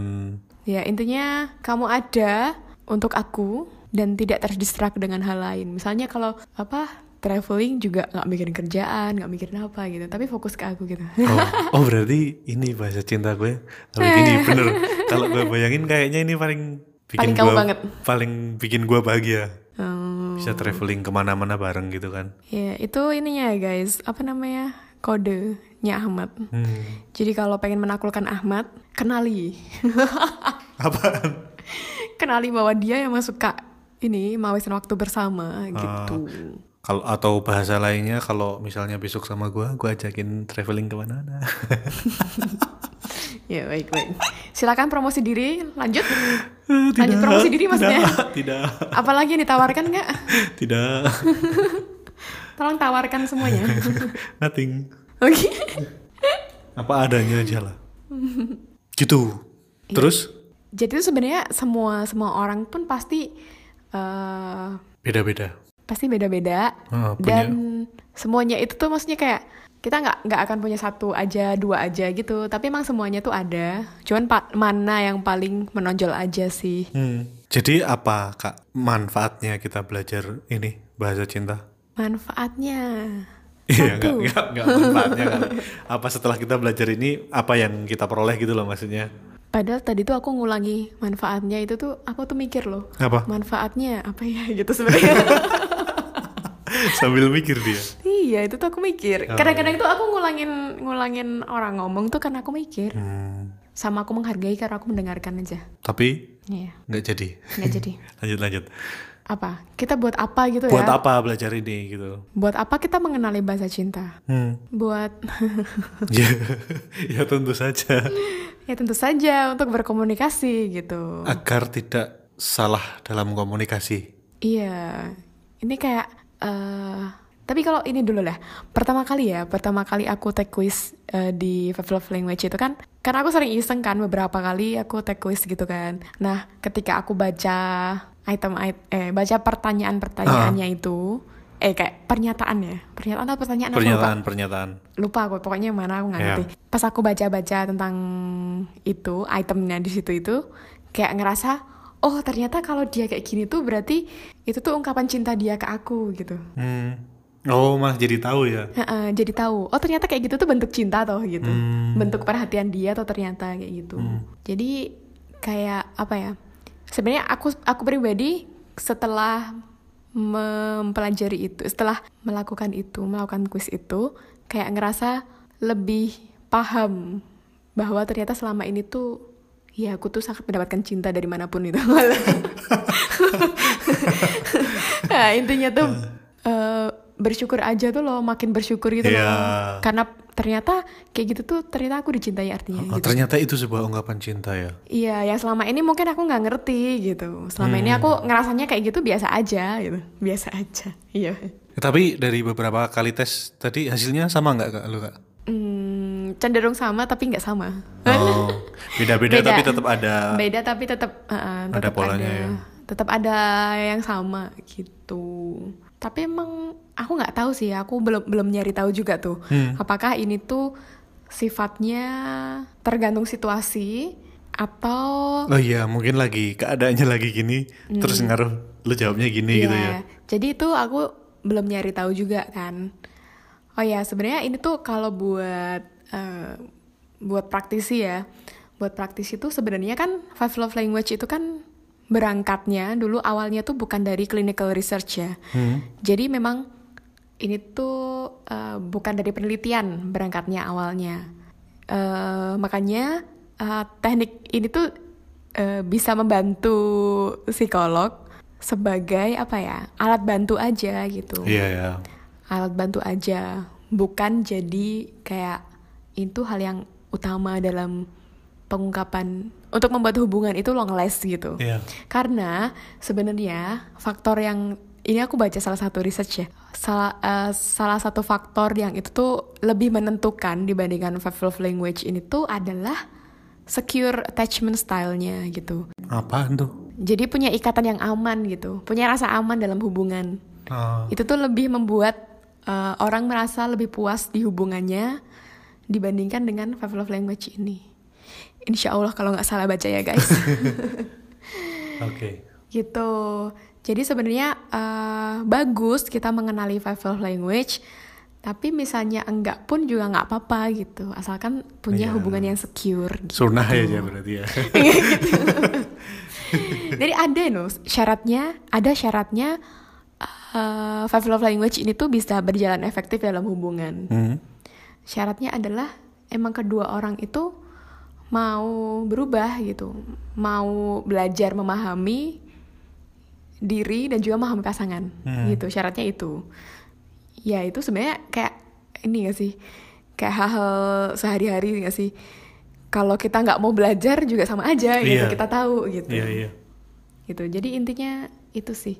Ya, intinya kamu ada untuk aku dan tidak terdistract dengan hal lain. Misalnya kalau apa traveling juga nggak mikirin kerjaan, nggak mikirin apa gitu, tapi fokus ke aku gitu. Oh, oh berarti ini bahasa cinta gue. Tapi gini bener. Kalau gue bayangin kayaknya ini paling Paling bikin kamu gua- banget. Paling bikin gue bahagia. Hmm, Bisa traveling ke mana-mana bareng gitu kan. ya itu ininya ya guys, apa namanya kodenya Ahmad. Hmm. Jadi kalau pengen menaklukkan Ahmad, kenali, Apaan? kenali bahwa dia yang suka ini mawisan waktu bersama Ah. gitu. Kalau atau bahasa lainnya kalau misalnya besok sama gue, gue ajakin traveling ke mana-mana. Ya baik baik. Silakan promosi diri, lanjut. Eh, Lanjut promosi diri maksudnya. Tidak, tidak, Apalagi yang ditawarkan nggak? tidak. Tolong tawarkan semuanya. Nothing. Oke. Apa adanya aja lah. Gitu. Terus Jadi itu sebenarnya semua semua orang pun pasti eh beda-beda. pasti beda-beda punya- dan semuanya itu tuh maksudnya kayak kita nggak nggak akan punya satu aja dua aja gitu tapi emang semuanya tuh ada cuman mana yang paling menonjol aja sih Hmm. Jadi apa kak manfaatnya kita belajar ini bahasa cinta? manfaatnya Iya nggak nggak nggak manfaatnya kali. Apa setelah kita belajar ini apa yang kita peroleh gitu loh maksudnya? Padahal tadi tuh aku ngulangi manfaatnya itu tuh aku tuh mikir loh Apa? manfaatnya apa ya gitu sebenarnya Sambil mikir dia. iya itu tuh aku mikir Oh, kadang-kadang tuh aku ngulangin ngulangin orang ngomong tuh karena aku mikir Hmm. sama aku menghargai karena aku mendengarkan aja Tapi iya nggak jadi. nggak jadi lanjut lanjut. Apa? Kita buat apa gitu Buat ya? apa belajar ini gitu? buat apa kita mengenali bahasa cinta? Hmm. buat ya, ya tentu saja. Ya tentu saja untuk berkomunikasi gitu. Agar tidak salah dalam komunikasi. iya. Ini kayak eh tapi kalau ini dulu lah. Pertama kali ya pertama kali aku take quiz eh, di Five Love Language itu kan karena aku sering iseng kan beberapa kali aku take quiz gitu kan. Nah ketika aku baca item it- eh baca pertanyaan pertanyaannya itu eh kayak pernyataan ya pernyataan atau pertanyaan aku lupa. Pernyataan pernyataan. lupa aku pokoknya yang mana aku nggak Iya. ngerti pas aku baca-baca tentang itu itemnya di situ itu kayak ngerasa oh ternyata kalau dia kayak gini tuh berarti itu tuh ungkapan cinta dia ke aku gitu Hmm. Oh malah jadi tahu ya. Heeh, jadi tahu oh ternyata kayak gitu tuh bentuk cinta toh gitu Hmm. bentuk perhatian dia atau ternyata kayak gitu jadi kayak apa ya sebenarnya aku aku pribadi setelah mempelajari itu setelah melakukan itu melakukan kuis itu kayak ngerasa lebih paham bahwa ternyata selama ini tuh ya aku tuh sangat mendapatkan cinta dari mana pun itu. Nah, intinya tuh uh, bersyukur aja tuh loh makin bersyukur gitu Iya. loh karena ternyata kayak gitu tuh ternyata aku dicintai artinya Oh, gitu. ternyata itu sebuah ungkapan cinta ya. Iya, yang selama ini mungkin aku nggak ngerti gitu. Selama ini Hmm. aku ngerasanya kayak gitu biasa aja gitu, biasa aja. Iya. Tapi dari beberapa kali tes tadi hasilnya sama nggak kak lu kak? Hmm, cenderung sama tapi nggak sama. Oh, beda-beda Beda. tapi tetap ada. Beda tapi tetap uh, Ada tetap polanya ada, ya. tetap ada yang sama gitu. Tapi emang aku nggak tahu sih, aku belum belum nyari tahu juga tuh. Hmm. Apakah ini tuh sifatnya tergantung situasi atau Oh iya, mungkin lagi keadaannya lagi gini, terus ngaruh lu jawabnya gini gitu Iya, ya. Jadi itu aku belum nyari tahu juga kan. Oh ya, sebenarnya ini tuh kalau buat eh, buat praktisi ya. Buat praktisi itu sebenarnya kan five love language itu kan berangkatnya dulu awalnya tuh bukan dari clinical research ya. Hmm. Jadi memang ini tuh eh, bukan dari penelitian berangkatnya awalnya. Eh, makanya eh, teknik ini tuh eh, bisa membantu psikolog sebagai apa ya alat bantu aja gitu. Iya ya. Alat bantu aja, bukan jadi kayak itu hal yang utama dalam pengungkapan untuk membuat hubungan itu long last gitu. Iya. Karena sebenarnya faktor yang ini aku baca salah satu research ya. Salah eh, salah satu faktor yang itu tuh lebih menentukan dibandingkan five love language ini tuh adalah secure attachment style-nya gitu. Apaan tuh? Jadi punya ikatan yang aman gitu, punya rasa aman dalam hubungan. Ah, Itu tuh lebih membuat eh, orang merasa lebih puas di hubungannya dibandingkan dengan five love language ini. Insya Allah kalau nggak salah baca ya guys. Oke. gitu jadi sebenarnya eh, bagus kita mengenali five love language tapi misalnya enggak pun juga nggak apa-apa gitu asalkan punya Iya. hubungan yang secure gitu. Sunnah aja berarti ya. jadi ada loh syaratnya ada syaratnya eh, five love language ini tuh bisa berjalan efektif dalam hubungan Hmm. syaratnya adalah emang kedua orang itu mau berubah gitu mau belajar memahami diri dan juga memahami pasangan. Hmm. gitu syaratnya itu. Ya itu sebenarnya kayak ini gak sih? Kayak hal-hal sehari-hari gak sih? Kalau kita nggak mau belajar juga sama aja gitu. Iya. kita tahu gitu. Iya iya. gitu. Jadi intinya itu sih.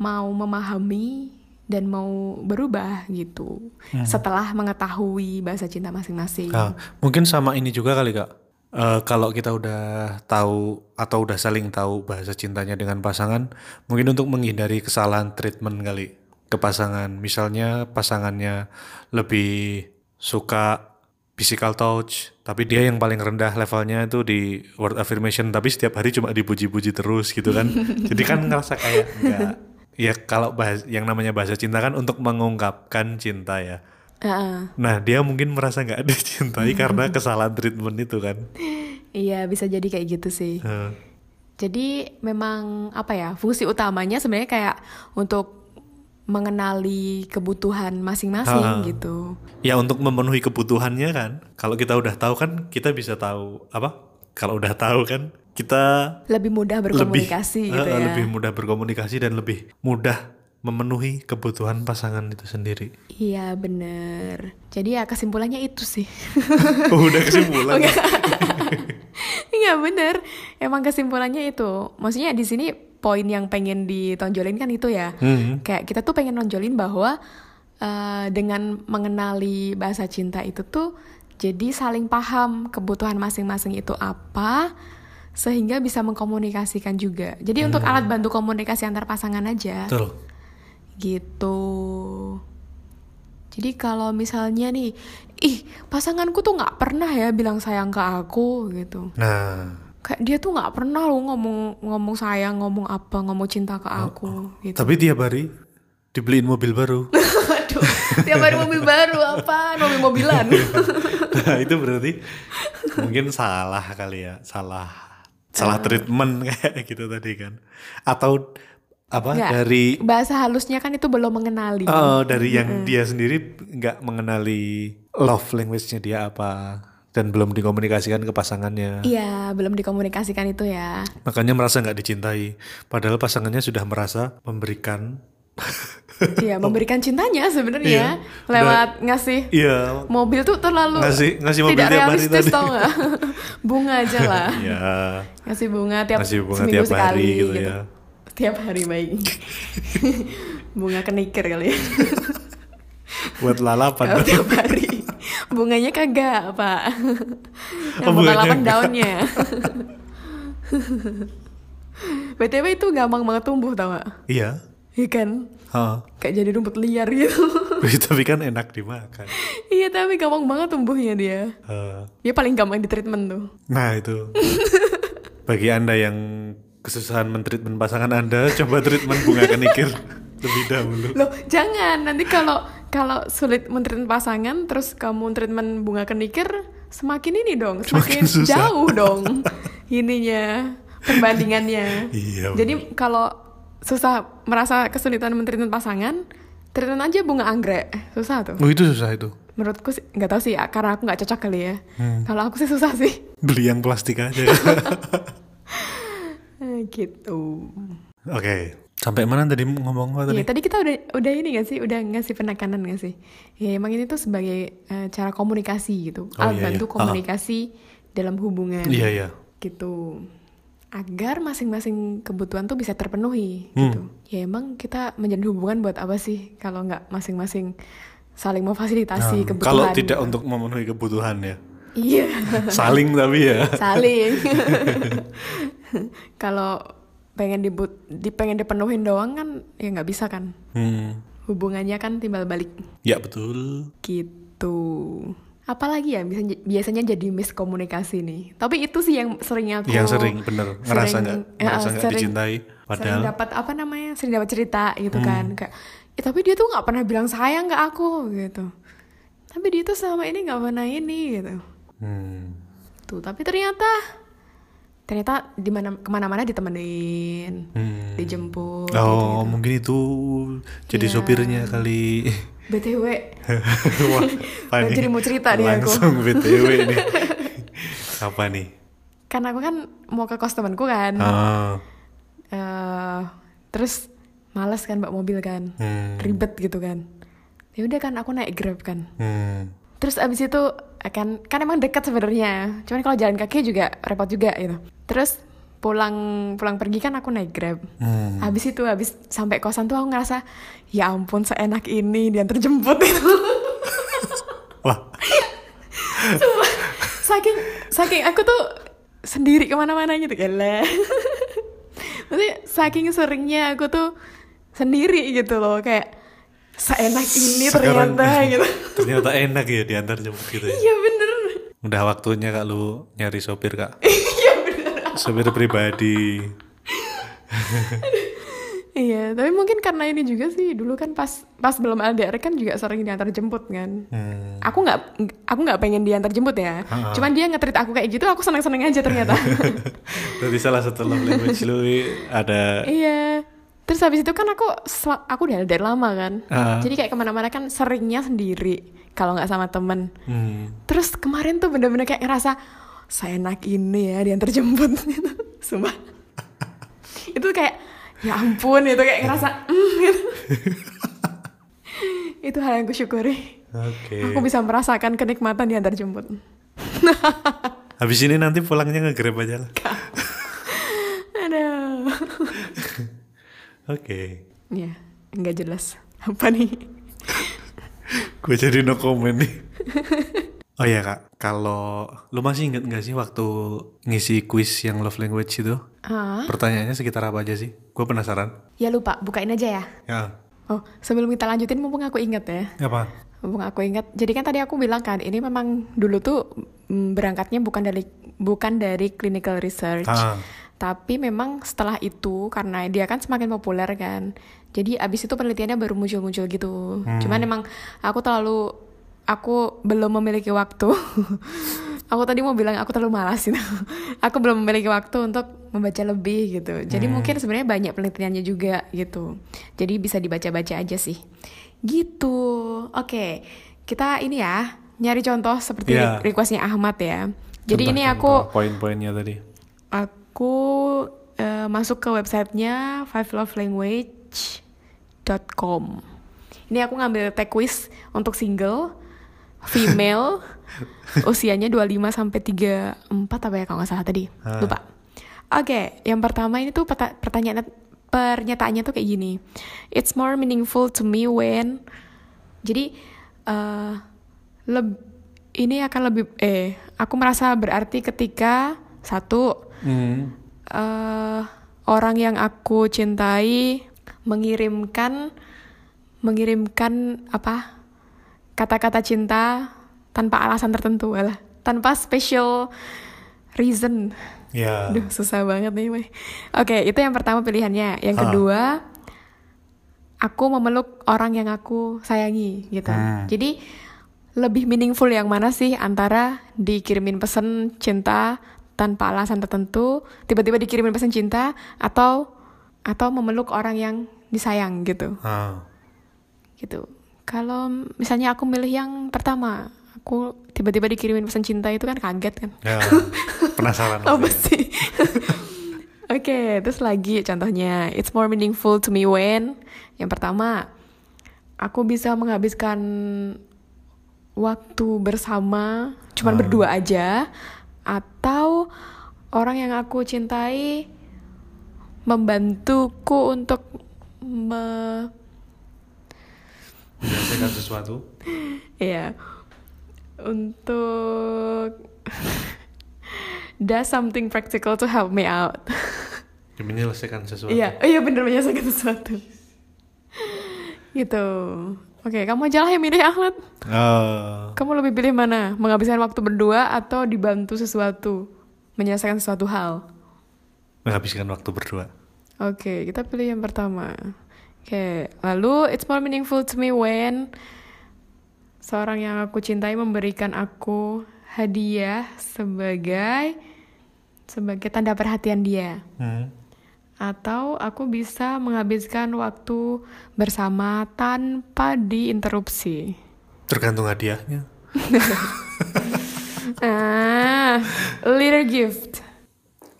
Mau memahami dan mau berubah gitu. Setelah mengetahui bahasa cinta masing-masing. Nah, mungkin sama ini juga kali kak. Eh, kalau kita udah tahu atau udah saling tahu bahasa cintanya dengan pasangan, mungkin untuk menghindari kesalahan treatment kali ke pasangan. Misalnya pasangannya lebih suka physical touch, tapi dia yang paling rendah levelnya itu di word affirmation, tapi setiap hari cuma dipuji-puji terus gitu kan. Jadi kan ngerasa kayak enggak. Ya kalau bahas, yang namanya bahasa cinta kan untuk mengungkapkan cinta ya. Heeh. Nah dia mungkin merasa nggak dicintai karena kesalahan treatment itu kan. iya bisa jadi kayak gitu sih Heeh. jadi memang apa ya fungsi utamanya sebenarnya kayak untuk mengenali kebutuhan masing-masing Ha. gitu Ya untuk memenuhi kebutuhannya kan. Kalau kita udah tahu kan kita bisa tahu apa? Kalau udah tahu kan kita lebih mudah berkomunikasi lebih, gitu ya lebih mudah berkomunikasi dan lebih mudah memenuhi kebutuhan pasangan itu sendiri. iya bener jadi ya kesimpulannya itu sih Oh, udah kesimpulan. Iya bener, emang kesimpulannya itu. Maksudnya di sini poin yang pengen ditonjolin kan itu ya. Hmm. Kayak kita tuh pengen nonjolin bahwa eh, dengan mengenali bahasa cinta itu tuh jadi saling paham kebutuhan masing-masing itu apa sehingga bisa mengkomunikasikan juga. Jadi untuk alat bantu komunikasi antar pasangan aja Betul. Gitu. Jadi kalau misalnya nih, ih pasanganku tuh nggak pernah ya bilang sayang ke aku gitu. Nah, Kayak dia tuh nggak pernah loh ngomong ngomong sayang, ngomong apa, ngomong cinta ke aku gitu. tapi tiap hari dibeliin mobil baru. Aduh, tiap hari mobil baru apa, mobil-mobilan. nah, itu berarti mungkin salah kali ya, salah salah treatment kayak gitu tadi kan. Atau apa Nggak, dari bahasa halusnya kan itu belum mengenali. oh dari yang dia sendiri nggak mengenali love language-nya dia apa dan belum dikomunikasikan ke pasangannya. Iya, belum dikomunikasikan itu ya. Makanya merasa nggak dicintai. Padahal pasangannya sudah merasa memberikan. Iya, memberikan cintanya sebenarnya Iya. lewat ngasih Iya. mobil tuh terlalu Ngasih- ngasih mobil tidak tiap hari realistis tadi. tau nggak? bunga aja lah. Iya. Ngasih bunga tiap Ngasih bunga seminggu tiap sekali hari gitu gitu. ya. Tiap hari baik. bunga kenikir kali ya. Buat lalapan. Kalau tiap hari. Bunganya kagak, Pak. Yang Oh, bunga bunganya lapan enggak. daunnya. BTW itu gampang banget tumbuh tau gak? iya. Iya kan? Hah. Kayak jadi rumput liar gitu. Tapi kan enak dimakan. iya tapi gampang banget tumbuhnya dia. Dia paling gampang di treatment tuh. nah itu. Bagi anda yang kesusahan mentreatment pasangan anda, coba treatment bunga kenikir lebih dahulu. Loh, jangan. Nanti kalau kalau sulit mentreatment pasangan terus kamu treatment bunga kenikir semakin ini dong, Semakin semakin susah. jauh dong ininya perbandingannya. Iya, Jadi kalau susah merasa kesulitan mentreatment pasangan, treatment aja bunga anggrek. Susah tuh. Oh itu susah itu. Menurutku sih nggak tahu sih karena aku nggak cocok kali ya. Hmm. Kalau aku sih susah sih. Beli yang plastik aja. Eh, gitu. Oke. Sampai mana tadi ngomong apa tadi? Iya, tadi kita udah udah ini gak sih, udah ngasih penekanan gak sih? Ya emang ini tuh sebagai eh, cara komunikasi gitu, Oh, alat iya, bantu iya. komunikasi dalam hubungan. Iya iya. Gitu. Agar masing-masing kebutuhan tuh bisa terpenuhi Hmm. gitu. Ya emang kita menjalin hubungan buat apa sih kalau nggak masing-masing saling memfasilitasi Nah, kebutuhan. kalau tidak gitu. untuk memenuhi kebutuhan ya. Iya, Saling tapi ya. saling. kalau pengen dibut, di pengen dipenuhin doang kan ya nggak bisa kan. Hmm. Hubungannya kan timbal balik. Ya betul. gitu apalagi ya bisa biasanya jadi miskomunikasi nih tapi itu sih yang sering aku Yang sering bener ngerasa sering- nggak ya, ngerasa nggak sering- dicintai. sering Padahal dapat apa namanya sering dapat cerita gitu Hmm. kan kayak "Eh, tapi dia tuh nggak pernah bilang sayang ke aku gitu tapi dia tuh selama ini nggak pernah ini gitu hmm. tuh tapi ternyata ternyata di mana ke mana-mana ditemenin Hmm. dijemput Oh gitu-gitu. mungkin itu jadi Iya. sopirnya kali. btw Wah, apa? Jadi mau cerita nih aku. Langsung BTW nih. Apa nih? karena aku kan mau ke kos temanku kan Ah, eh terus males kan bawa mobil kan hmm, ribet gitu kan ya udah kan aku naik grab kan hmm, terus abis itu kan kan emang dekat sebenarnya. Cuman kalau jalan kaki juga repot juga gitu. Terus pulang pulang pergi kan aku naik grab. Hmm. habis itu habis sampai kosan tuh aku ngerasa ya ampun seenak ini diantar jemput itu Wah, Sumpah, saking saking aku tuh sendiri ke mana-mana gitu lah Maksudnya saking seringnya aku tuh sendiri gitu loh kayak seenak ini sekarang ternyata gitu ternyata enak ya diantar jemput gitu ya. iya bener Udah waktunya kak lu nyari sopir kak. iya bener Sopir pribadi. iya tapi mungkin karena ini juga sih dulu kan pas pas belum LDR kan juga sering diantar jemput kan Hmm. aku nggak aku nggak pengen diantar jemput ya Ha-ha. cuman dia nge-treat aku kayak gitu aku seneng-seneng aja ternyata Berarti salah satu love language lu ada Iya. Terus habis itu kan aku aku udah LDR lama kan. Ah. Jadi kayak ke mana-mana kan seringnya sendiri kalau nggak sama temen. hmm, Terus kemarin tuh bener-bener kayak ngerasa seenak ini ya diantar jemput gitu. Sumpah. itu kayak ya ampun itu kayak ngerasa mm, gitu. itu hal yang kusyukuri. Oke. Aku bisa merasakan kenikmatan diantar jemput. Habis ini nanti pulangnya nge-grab aja lah. Aduh. Oke. ya, nggak jelas. Apa nih? Gue jadi no comment nih. Oh iya kak, kalau lu masih inget gak sih waktu ngisi quiz yang love language itu? Ah, Pertanyaannya sekitar apa aja sih? Gue penasaran. ya lupa, bukain aja ya. Ya, Oh, sebelum kita lanjutin mumpung aku ingat ya. apa? Mumpung aku ingat. Jadi kan tadi aku bilang kan, ini memang dulu tuh mm, berangkatnya bukan dari bukan dari clinical research. Ah. Tapi memang setelah itu karena dia kan semakin populer kan. Jadi abis itu penelitiannya baru muncul-muncul gitu. Hmm. Cuman emang aku terlalu aku belum memiliki waktu aku tadi mau bilang aku terlalu malas gitu. aku belum memiliki waktu untuk membaca lebih gitu. Jadi Hmm. mungkin sebenarnya banyak penelitiannya juga gitu. Jadi bisa dibaca-baca aja sih. Gitu. Oke. Kita ini ya nyari contoh seperti Ya. requestnya Ahmad ya. Jadi ini Contoh-contoh aku poin-poinnya tadi. aku eh, masuk ke websitenya fivelovelanguage.com. Ini aku ngambil tag quiz untuk single, female, usianya 25 sampai 34 apa ya kalau nggak salah tadi. Ah. Lupa. Oke, yang pertama ini tuh peta- pertanyaan pernyataannya tuh kayak gini. It's more meaningful to me when jadi eh leb- ini akan lebih eh aku merasa berarti ketika satu Hmm. eh orang yang aku cintai mengirimkan mengirimkan apa kata-kata cinta tanpa alasan tertentu lah tanpa special reason Ya. Duh, susah banget nih. Oke, itu yang pertama pilihannya. Yang Ah. kedua, aku memeluk orang yang aku sayangi, gitu. Hmm. Jadi, lebih meaningful yang mana sih antara dikirimin pesan cinta tanpa alasan tertentu, tiba-tiba dikirimin pesan cinta, atau atau memeluk orang yang disayang, gitu. Ah. Gitu. Kalau misalnya aku milih yang pertama, aku tiba-tiba dikirimin pesan cinta itu kan kaget kan. Ya. Penasaran. Oh pasti. Oke, terus lagi contohnya, it's more meaningful to me when yang pertama, aku bisa menghabiskan waktu bersama, cuman Ah. berdua aja, atau orang yang aku cintai membantuku untuk me, Menyelesaikan sesuatu. ya, untuk does something practical to help me out. Menyelesaikan sesuatu. Iya, iya bener menyelesaikan sesuatu. gitu. Oke, kamu aja lah yang milih Ahmad. Eh, Kamu lebih pilih mana? Menghabiskan waktu berdua atau dibantu sesuatu? Menyelesaikan sesuatu hal? menghabiskan waktu berdua. Oke, kita pilih yang pertama. Oke, lalu it's more meaningful to me when seorang yang aku cintai memberikan aku hadiah sebagai sebagai tanda perhatian dia. Hmm. Atau aku bisa menghabiskan waktu bersama tanpa diinterupsi. Tergantung hadiahnya. Ah, little gift.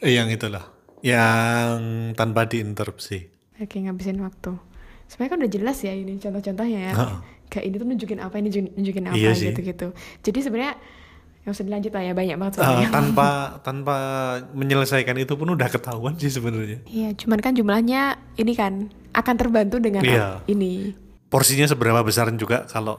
Yang itulah. Yang tanpa diinterupsi. Oke, ngabisin waktu. Sebenarnya kan udah jelas ya ini contoh-contohnya ya. Heeh. Kayak ini tuh nunjukin apa, ini nunjukin- apa Iya gitu-gitu. Jadi sebenarnya nggak usah dilanjut lah ya, banyak banget soalnya. tanpa tanpa menyelesaikan itu pun udah ketahuan sih sebenarnya. Iya, cuman kan jumlahnya ini kan akan terbantu dengan Iya. ini. Porsinya seberapa besar juga kalau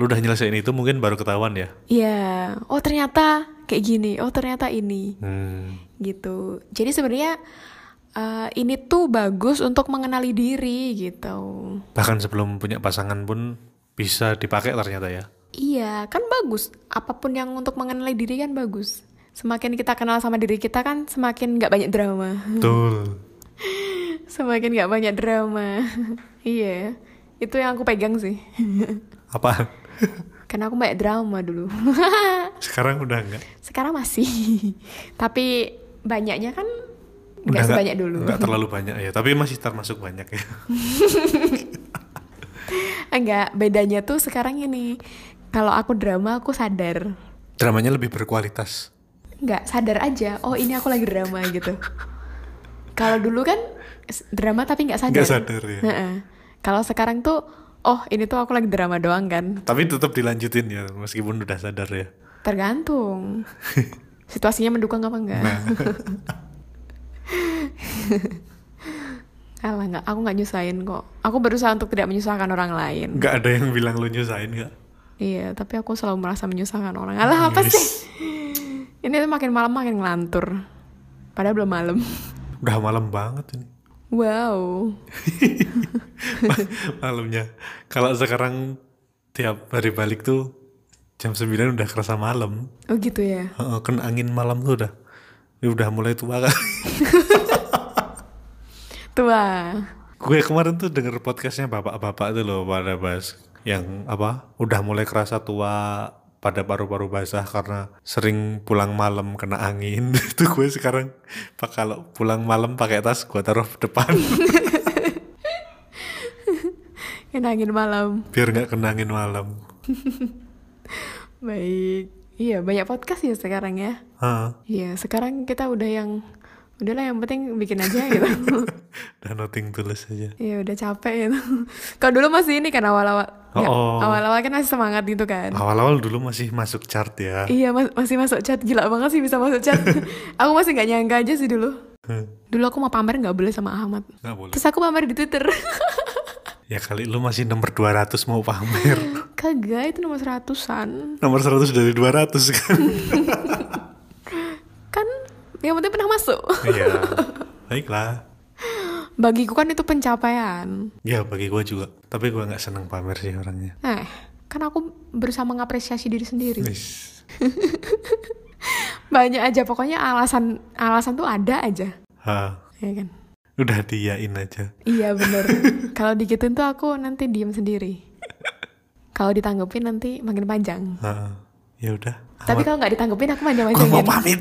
lu udah nyelesain itu mungkin baru ketahuan ya. Iya, oh ternyata kayak gini, oh ternyata ini. Hmm. gitu. Jadi sebenarnya eh, ini tuh bagus untuk mengenali diri gitu. Bahkan sebelum punya pasangan pun bisa dipakai ternyata ya. Iya, kan bagus. Apa pun yang untuk mengenali diri kan bagus. Semakin kita kenal sama diri kita kan semakin nggak banyak drama. Betul. Semakin nggak banyak drama. iya, itu yang aku pegang sih. Apa? Karena aku banyak drama dulu. Sekarang udah enggak. Sekarang masih. Tapi banyaknya kan Udah nggak sebanyak dulu. Enggak terlalu banyak ya, tapi masih termasuk banyak ya. Enggak, bedanya tuh sekarang ini. Kalau aku drama aku sadar. Dramanya lebih berkualitas. Enggak, sadar aja. Oh, ini aku lagi drama gitu. Kalau dulu kan drama tapi nggak sadar. Nggak sadar, ya. Heeh. Kalau sekarang tuh, oh ini tuh aku lagi drama doang kan. Tapi tetap dilanjutin ya, meskipun udah sadar ya. Tergantung. Situasinya mendukung apa enggak? Nah. Alah, nggak, aku nggak nyusahin kok. Aku berusaha untuk tidak menyusahkan orang lain. Nggak ada yang bilang lu nyusahin nggak? Iya, tapi aku selalu merasa menyusahkan orang. Alah, apa Yes. sih? Ini tuh makin malam makin ngelantur. Padahal belum malam. Udah malam banget ini. Wow. Malamnya. Kalau sekarang tiap hari balik tuh jam 9 udah kerasa malam. Oh gitu ya. Heeh, kena angin malam tuh udah. Ini udah mulai tua kan. Tua. Gue kemarin tuh denger podcastnya bapak-bapak itu loh pada bahas yang apa udah mulai kerasa tua pada paru-paru basah karena sering pulang malam kena angin itu gue sekarang pak kalau pulang malam pakai tas gue taruh depan Kena angin malam. biar nggak kena angin malam Baik. Iya, banyak podcast ya sekarang ya. Iya, sekarang kita udah yang udahlah yang penting bikin aja gitu. udah noting tulis aja Iya, udah capek gitu. Kalau dulu masih ini kan awal-awal. Oh, Ya, oh. Awal-awal kan masih semangat gitu kan. awal-awal dulu masih masuk chart ya Iya, mas- masih masuk chat. Gila banget sih bisa masuk chat. aku masih nggak nyangka aja sih dulu. Hmm, Dulu aku mau pamer nggak boleh sama Ahmad. nggak boleh Terus aku pamer di Twitter. ya kali lu masih nomor 200 mau pamer Kagak, itu nomor seratusan. nomor 100 dari 200 kan Kan yang penting pernah masuk. iya baiklah Bagiku kan itu pencapaian. ya bagi gue juga tapi gue nggak seneng pamer sih orangnya Eh, kan aku berusaha mengapresiasi diri sendiri. Banyak aja, pokoknya alasan alasan tuh ada aja. Ha, Ya kan? udah diyain aja Iya bener. Kalau digituin tuh aku nanti diem sendiri. Kalau ditanggepin nanti makin panjang. Ha, ya udah Tapi kalau nggak ditanggepin aku gue mau pamit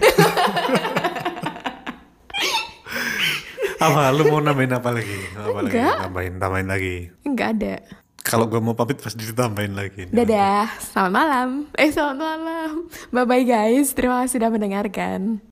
apa lu mau nambahin apa lagi apa lagi Enggak. tambahin tambahin lagi Nggak ada. kalau gue mau pamit pasti ditambahin lagi Dadah, selamat malam. Eh selamat malam. Bye bye guys. Terima kasih sudah mendengarkan.